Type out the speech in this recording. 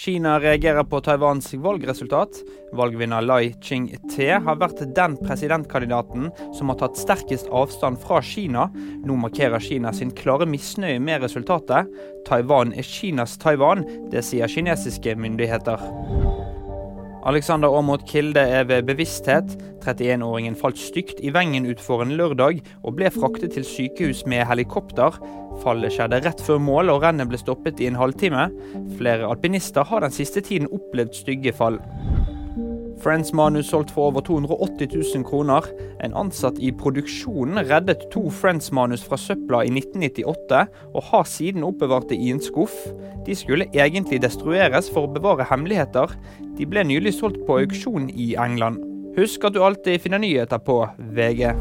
Kina reagerer på Taiwans valgresultat. Valgvinner Lai Ching-te har vært den presidentkandidaten som har tatt sterkest avstand fra Kina. Nå markerer Kina sin klare misnøye med resultatet. Taiwan er Kinas Taiwan, det sier kinesiske myndigheter. Alexander Aamodt Kilde er ved bevissthet. 31-åringen falt stygt i Vengen utfor en lørdag og ble fraktet til sykehus med helikopter. Fallet skjedde rett før mål, og rennet ble stoppet i en halvtime. Flere alpinister har den siste tiden opplevd stygge fall. Friends-manus solgt for over 280 000 kroner. En ansatt i produksjonen reddet to Friends-manus fra søpla i 1998, og har siden oppbevart det i en skuff. De skulle egentlig destrueres for å bevare hemmeligheter. De ble nylig solgt på auksjon i England. Husk at du alltid finner nyheter på VG.